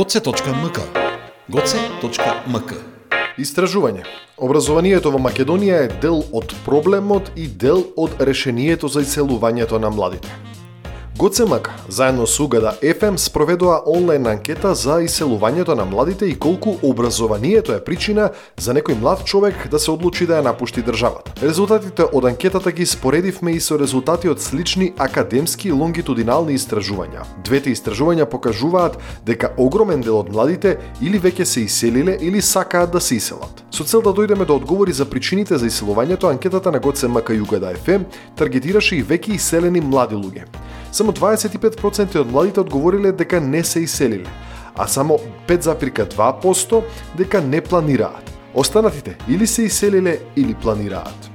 goce.mk goce.mk Истражување. Образованието во Македонија е дел од проблемот и дел од решението за иселувањето на младите. Гоцемак, заедно со Угада FM, спроведува онлайн анкета за иселувањето на младите и колку образованието е причина за некој млад човек да се одлучи да ја напушти државата. Резултатите од анкетата ги споредивме и со резултати од слични академски лонгитудинални истражувања. Двете истражувања покажуваат дека огромен дел од младите или веќе се иселиле или сакаат да се иселат. Со цел да дојдеме до одговори за причините за иселувањето, анкетата на ГОЦМК и Угада FM таргетираше и веќе иселени млади луѓе. Само 25% од младите одговориле дека не се иселиле, а само 5,2% дека не планираат. Останатите или се иселиле или планираат.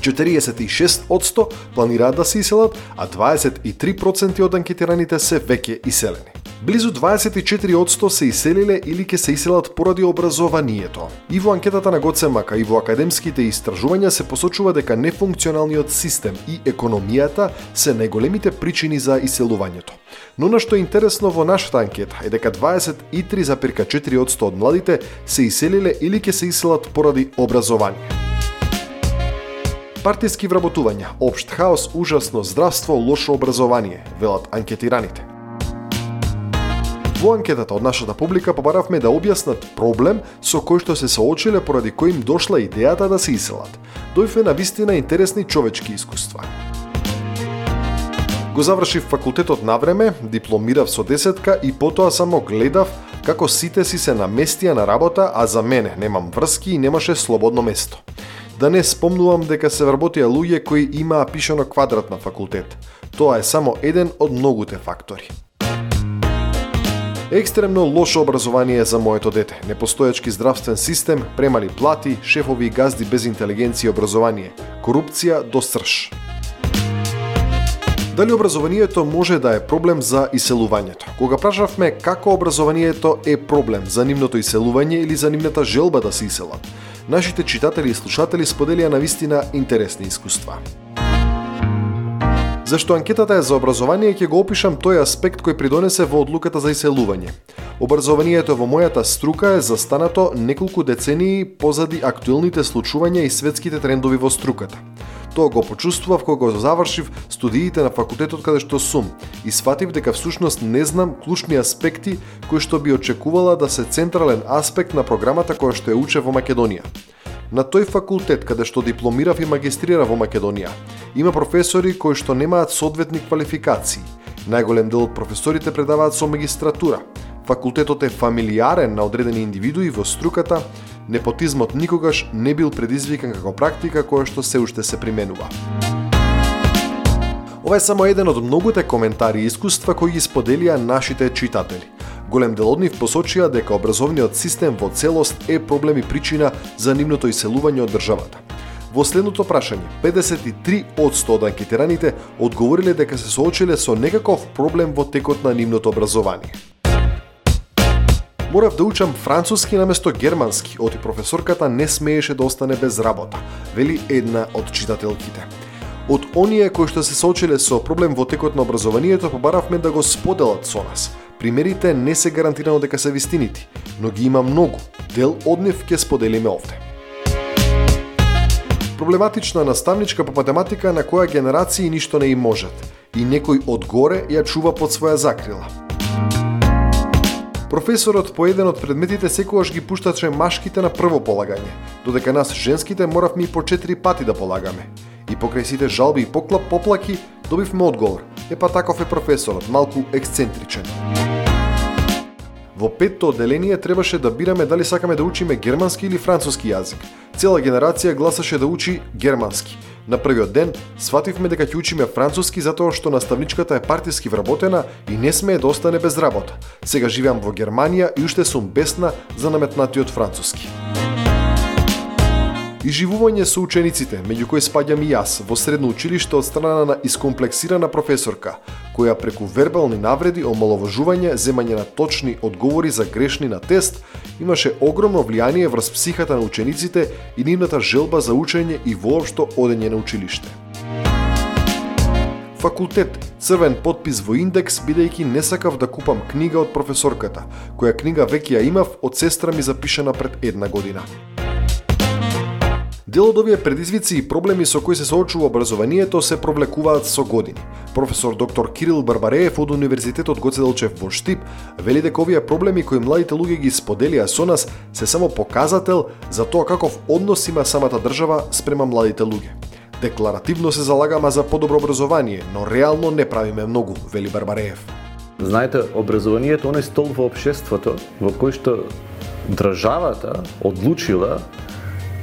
46% планираат да се иселат, а 23% од анкетираните се веќе иселени. Близу 24% се иселиле или ќе се иселат поради образованието. И во анкетата на ГОЦМК и во академските истражувања се посочува дека нефункционалниот систем и економијата се најголемите причини за иселувањето. Но на што е интересно во нашата анкета е дека 23,4% од младите се иселиле или ќе се иселат поради образование. Партиски вработувања, општ хаос, ужасно здравство, лошо образование, велат анкетираните. Во анкетата од нашата публика побаравме да објаснат проблем со кој што се соочиле поради кој им дошла идејата да се иселат. Дојфе на вистина интересни човечки искуства. Го завршив факултетот на време, дипломирав со десетка и потоа само гледав како сите си се наместија на работа, а за мене немам врски и немаше слободно место. Да не спомнувам дека се вработија луѓе кои имаа пишано квадрат на факултет. Тоа е само еден од многуте фактори. Екстремно лошо образование за моето дете, непостоечки здравствен систем, премали плати, шефови и газди без интелигенција и образование, корупција до срш. Дали образованието може да е проблем за иселувањето? Кога прашавме како образованието е проблем за нивното иселување или за нивната желба да се иселат, нашите читатели и слушатели споделија на вистина интересни искуства. Зашто анкетата е за образование, ќе го опишам тој аспект кој придонесе во одлуката за иселување. Образованието во мојата струка е застанато неколку децении позади актуелните случувања и светските трендови во струката. Тоа го почувствував кога го завршив студиите на факултетот каде што сум и сватив дека всушност не знам клучни аспекти кои што би очекувала да се централен аспект на програмата која што ја уче во Македонија. На тој факултет каде што дипломирав и магистрирав во Македонија, има професори кои што немаат соодветни квалификации. Најголем дел од професорите предаваат со магистратура. Факултетот е фамилиарен на одредени индивидуи во струката, непотизмот никогаш не бил предизвикан како практика која што се уште се применува. Ова е само еден од многуте коментари и искуства кои ги споделија нашите читатели. Голем дел од нив посочија дека образовниот систем во целост е проблем и причина за нивното иселување од државата. Во следното прашање, 53% од анкетираните одговориле дека се соочиле со некаков проблем во текот на нивното образование. Морав да учам француски наместо германски, оти професорката не смееше да остане без работа, вели една од читателките. Од оние кои што се соочиле со проблем во текот на образованието, побаравме да го споделат со нас. Примерите не се гарантирано дека се вистинити, но ги има многу. Дел од нив ќе споделиме овде. Проблематична наставничка по математика на која генерации ништо не им можат и некој одгоре ја чува под своја закрила. Професорот по еден од предметите секогаш ги пушташе машките на прво полагање, додека нас женските моравме и по четири пати да полагаме. И покрај сите жалби и поклап поплаки, добивме одговор. Епа таков е професорот, малку ексцентричен. Во петто одделение требаше да бираме дали сакаме да учиме германски или француски јазик. Цела генерација гласаше да учи германски, На првиот ден свативме дека ќе учиме француски затоа што наставничката е партиски вработена и не смее да остане без работа. Сега живеам во Германија и уште сум бесна за наметнатиот француски и живување со учениците, меѓу кои спаѓам и јас, во средно училиште од страна на искомплексирана професорка, која преку вербални навреди, омаловажување, земање на точни одговори за грешни на тест, имаше огромно влијание врз психата на учениците и нивната желба за учење и воопшто одење на училиште. факултет, црвен подпис во индекс бидејќи не сакав да купам книга од професорката, која книга веќе ја имав од сестра ми запишана пред една година. Дел од овие предизвици и проблеми со кои се соочува образованието се провлекуваат со години. Професор доктор Кирил Барбареев од Универзитетот Гоце Делчев во Штип вели дека овие проблеми кои младите луѓе ги споделија со нас се само показател за тоа каков однос има самата држава спрема младите луѓе. Декларативно се залагама за подобро образование, но реално не правиме многу, вели Барбареев. Знаете, образованието е стол во општеството во кој што државата одлучила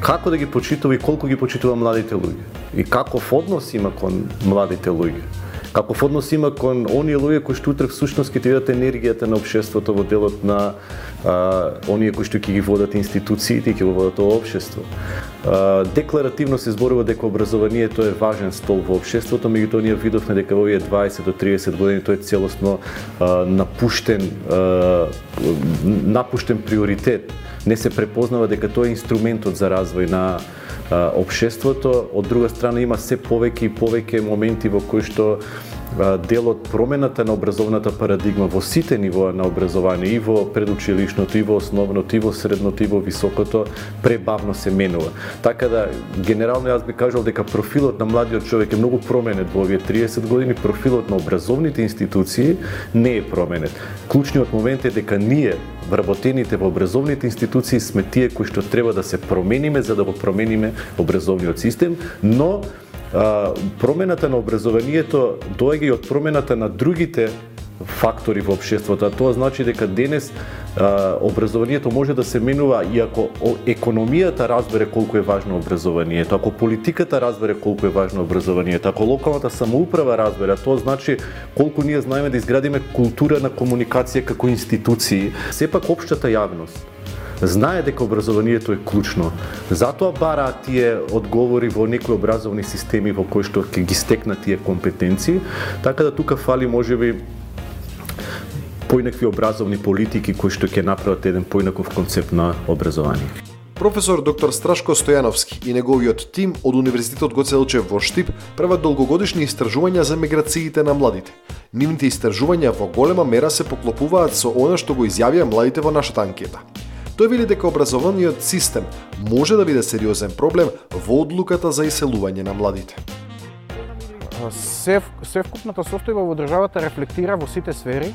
како да ги почитува и колку ги почитува младите луѓе и каков однос има кон младите луѓе. Каков однос има кон оние луѓе кои што утре всушност ќе дадат енергијата на општеството во делот на а, оние кои што ќе ги водат институциите и ќе го водат ова општество. А, декларативно се зборува дека образованието е важен стол во општеството, меѓутоа ние видовме дека во овие 20 до 30 години тој е целосно а, напуштен а, напуштен приоритет не се препознава дека тоа е инструментот за развој на општеството, од друга страна има се повеќе и повеќе моменти во кои што дел од промената на образовната парадигма во сите нивоа на образование, и во предучилишното, и во основното, и во средното, и во високото, пребавно се менува. Така да, генерално јас би кажал дека профилот на младиот човек е многу променет во овие 30 години, профилот на образовните институции не е променет. Клучниот момент е дека ние, вработените во образовните институции, сме тие кои што треба да се промениме за да го промениме образовниот систем, но а, промената на образованието доаѓа и од промената на другите фактори во општеството, а тоа значи дека денес а, образованието може да се менува и ако економијата разбере колку е важно образованието, ако политиката разбере колку е важно образованието, ако локалната самоуправа разбере, тоа значи колку ние знаеме да изградиме култура на комуникација како институции, сепак општата јавност знае дека образованието е клучно. Затоа бараат тие одговори во некои образовни системи во кои што ќе ги стекнат тие компетенции, така да тука фали можеби поинакви образовни политики кои што ќе направат еден поинаков концепт на образование. Професор доктор Страшко Стојановски и неговиот тим од Универзитетот Гоце Делчев во Штип прават долгогодишни истражувања за миграциите на младите. Нивните истражувања во голема мера се поклопуваат со она што го изјавија младите во нашата анкета. Тој вели дека образовниот систем може да биде сериозен проблем во одлуката за иселување на младите. Сев, севкупната состојба во државата рефлектира во сите сфери,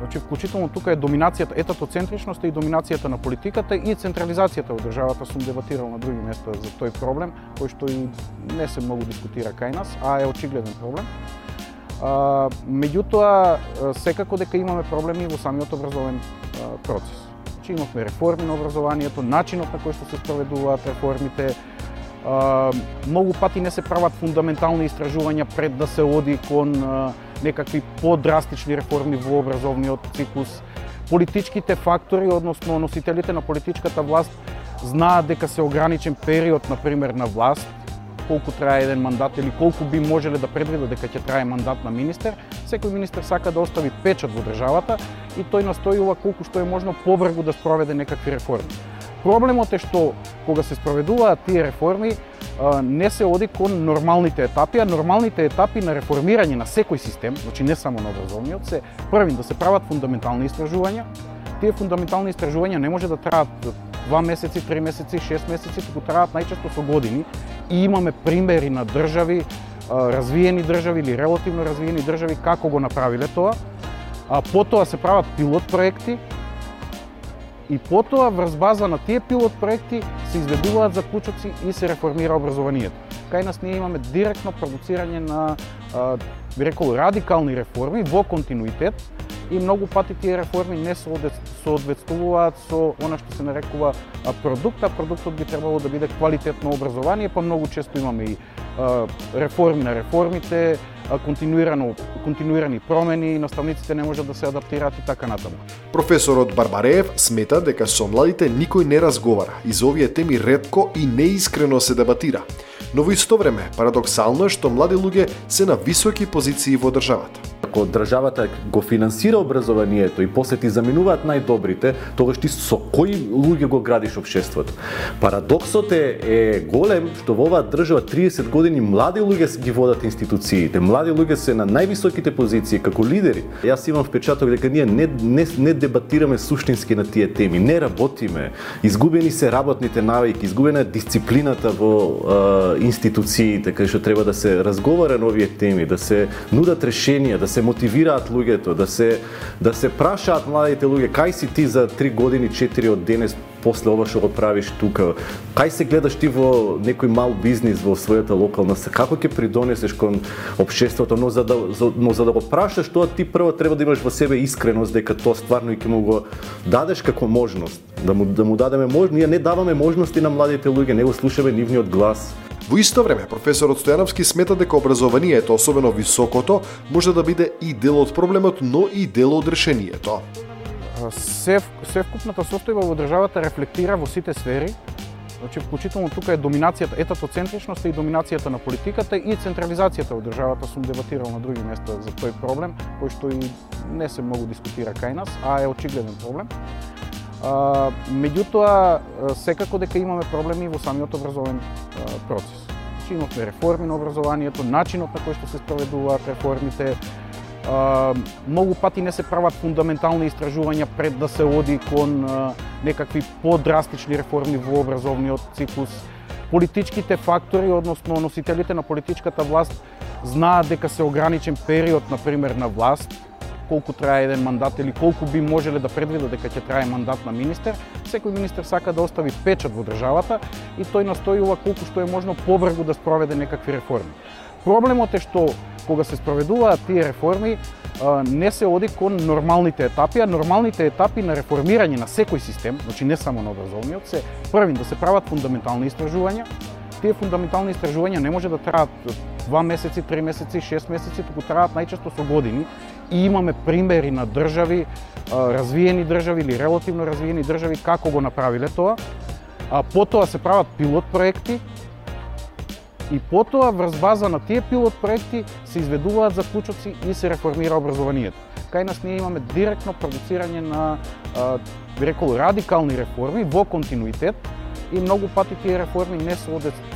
Значи, вклучително тука е доминацијата, етатоцентричноста и доминацијата на политиката и централизацијата во државата. Сум дебатирал на други места за тој проблем, кој што и не се многу дискутира кај нас, а е очигледен проблем. А, меѓутоа, секако дека имаме проблеми во самиот образовен процес Значи, имавме реформи на образованието, начинот на кој што се спроведуваат реформите, многу пати не се прават фундаментални истражувања пред да се оди кон некакви подрастични реформи во образовниот циклус. Политичките фактори, односно носителите на политичката власт, знаат дека се ограничен период, например, на власт, колку трае еден мандат или колку би можеле да предвидат дека ќе трае мандат на министер, секој министер сака да остави печат во државата и тој настојува колку што е можно побргу да спроведе некакви реформи. Проблемот е што кога се спроведуваат тие реформи, не се оди кон нормалните етапи, а нормалните етапи на реформирање на секој систем, значи не само на образовниот, се првин да се прават фундаментални истражувања. Тие фундаментални истражувања не може да траат два месеци, три месеци, шест месеци, туку траат најчесто со години и имаме примери на држави, развиени држави или релативно развиени држави како го направиле тоа. А потоа се прават пилот проекти и потоа врз база на тие пилот проекти се изведуваат заклучоци и се реформира образованието. Кај нас ние имаме директно продуцирање на би рекол радикални реформи во континуитет и многу пати тие реформи не соодветствуваат со она што се нарекува продукт, а продуктот би требало да биде квалитетно образование, па многу често имаме и реформи на реформите, континуирано континуирани промени, и наставниците не можат да се адаптираат и така натаму. Професорот Барбареев смета дека со младите никој не разговара и за овие теми ретко и неискрено се дебатира. Но во исто време, парадоксално е што млади луѓе се на високи позиции во државата. Ако државата го финансира образованието и после ти заминуваат најдобрите, тогаш ти со кои луѓе го градиш општеството? Парадоксот е, е голем што во оваа држава 30 години млади луѓе ги водат институциите, млади луѓе се на највисоките позиции како лидери. Јас имам впечаток дека ние не, не, не дебатираме суштински на тие теми, не работиме, изгубени се работните навики, изгубена е дисциплината во е, институциите кај што треба да се разговара на овие теми, да се нудат решенија, да се мотивираат луѓето, да се да се прашаат младите луѓе кај си ти за 3 години, 4 од денес после ова што го правиш тука? Кај се гледаш ти во некој мал бизнис во својата локална како ќе придонесеш кон општеството, но за да но за да го прашаш тоа ти прво треба да имаш во себе искреност дека тоа стварно и ќе му го дадеш како можност, да му да му дадеме можност, ние не даваме можности на младите луѓе, не го слушаме нивниот глас. Во исто време, професорот Стојановски смета дека образованието, особено високото, може да биде и дел од проблемот, но и дел од решението. Се, севкупната состојба во државата рефлектира во сите сфери, Значи, вклучително тука е доминацијата, етатоцентричноста и доминацијата на политиката и централизацијата во државата. Сум дебатирал на други места за тој проблем, кој што и не се многу дискутира кај нас, а е очигледен проблем. Меѓутоа, секако дека имаме проблеми во самиот образовен процес. Значи, имавме реформи на образованието, начинот на кој што се спроведуваат реформите, многу пати не се прават фундаментални истражувања пред да се оди кон некакви подрастични реформи во образовниот циклус. Политичките фактори, односно носителите на политичката власт, знаат дека се ограничен период, на пример, на власт, колку трае еден мандат или колку би можеле да предвидат дека ќе трае мандат на министер, секој министер сака да остави печат во државата и тој настојува колку што е можно побрзо да спроведе некакви реформи. Проблемот е што кога се спроведуваат тие реформи, не се оди кон нормалните етапи, а нормалните етапи на реформирање на секој систем, значи не само на образовниот, се првин да се прават фундаментални истражувања, тие фундаментални истражувања не може да траат два месеци, три месеци, шест месеци, туку траат најчесто со години и имаме примери на држави, развиени држави или релативно развиени држави како го направиле тоа. А потоа се прават пилот проекти и потоа врз база на тие пилот проекти се изведуваат заклучоци и се реформира образованието. Кај нас ние имаме директно продуцирање на, би рекол, радикални реформи во континуитет, и многу пати тие реформи не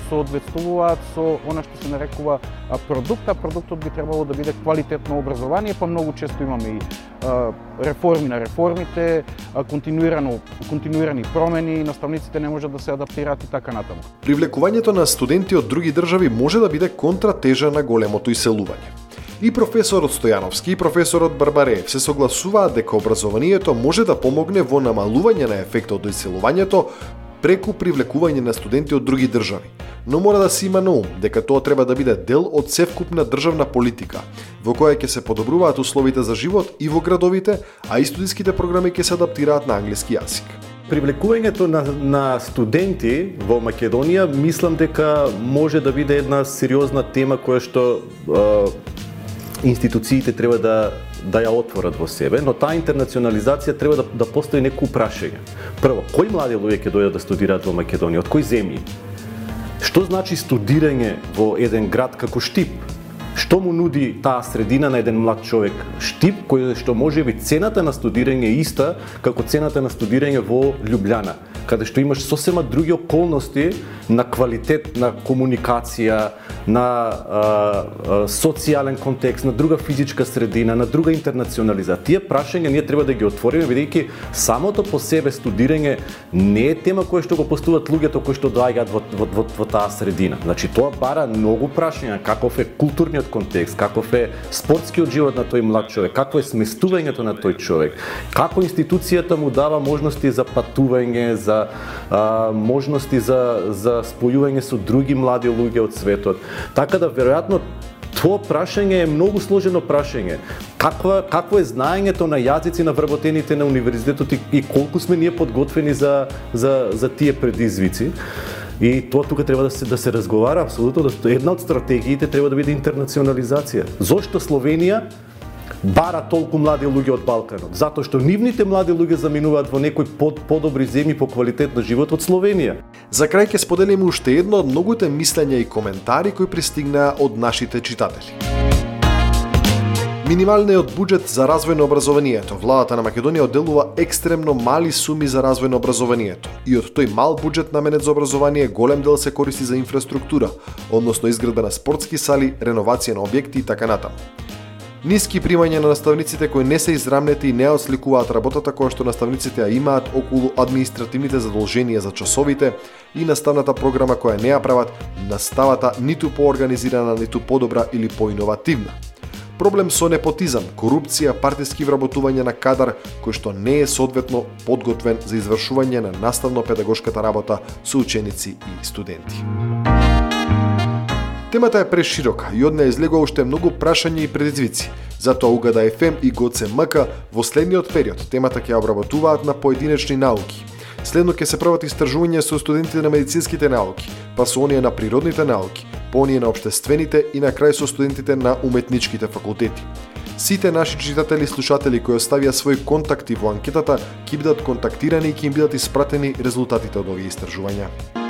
соодветствуваат со она што се нарекува продукт, а продуктот би требало да биде квалитетно образование, па многу често имаме и реформи на реформите, континуирано континуирани промени, наставниците не можат да се адаптираат и така натаму. Привлекувањето на студенти од други држави може да биде контратежа на големото иселување. И професорот Стојановски и професорот Барбареев се согласуваат дека образованието може да помогне во намалување на ефектот од иселувањето преку привлекување на студенти од други држави. Но мора да се има на ум дека тоа треба да биде дел од севкупна државна политика, во која ќе се подобруваат условите за живот и во градовите, а и студиските програми ќе се адаптираат на англиски јазик. Привлекувањето на, на студенти во Македонија мислам дека може да биде една сериозна тема која што е, институциите треба да да ја отворат во себе, но таа интернационализација треба да, да постои некој прашање. Прво, кои млади луѓе ќе дојдат да студираат во Македонија, од кои земји? Што значи студирање во еден град како Штип? Што му нуди таа средина на еден млад човек? Штип кој што може би цената на студирање е иста како цената на студирање во Лјубљана каде што имаш сосема други околности на квалитет на комуникација, на а, а, социјален контекст, на друга физичка средина, на друга интернационализација. Тие прашања ние треба да ги отвориме бидејќи самото по себе студирање не е тема која што го постуваат луѓето кои што доаѓаат во, во, во, во таа средина. Значи тоа бара многу прашања, каков е културниот контекст, каков е спортскиот живот на тој млад човек, какво е сместувањето на тој човек, како институцијата му дава можности за патување, за за а, можности за, за спојување со други млади луѓе од светот. Така да, веројатно, тоа прашање е многу сложено прашање. Каква, какво е знаењето на јазици на вработените на универзитетот и, и колку сме ние подготвени за, за, за тие предизвици? И тоа тука треба да се да се разговара апсолутно да една од стратегиите треба да биде интернационализација. Зошто Словенија бара толку млади луѓе од Балканот? Затоа што нивните млади луѓе заминуваат во некои под, подобри земји по квалитет на живот од Словенија. За крај ќе споделиме уште едно од многуте мислења и коментари кои пристигнаа од нашите читатели. Минималниот буџет за развој на образованието. Владата на Македонија одделува екстремно мали суми за развој на образованието. И од тој мал буџет наменет за образование, голем дел се користи за инфраструктура, односно изградба на спортски сали, реновација на објекти и така натаму. Ниски примања на наставниците кои не се израмнети и не отсликуваат работата која што наставниците ја имаат околу административните задолженија за часовите и наставната програма која не ја прават наставата ниту поорганизирана, ниту подобра или поиновативна проблем со непотизам, корупција, партиски вработување на кадар кој што не е соодветно подготвен за извршување на наставно-педагошката работа со ученици и студенти. Темата е преширока и од неја излегува уште многу прашања и предизвици. Затоа Угада ФМ и МК во следниот период темата ќе обработуваат на поединечни науки – Следно ќе се прават истражувања со студентите на медицинските науки, па со оние на природните науки, по оние на обштествените и на крај со студентите на уметничките факултети. Сите наши читатели и слушатели кои оставија своји контакти во анкетата ќе бидат контактирани и ќе им бидат испратени резултатите од овие истражувања.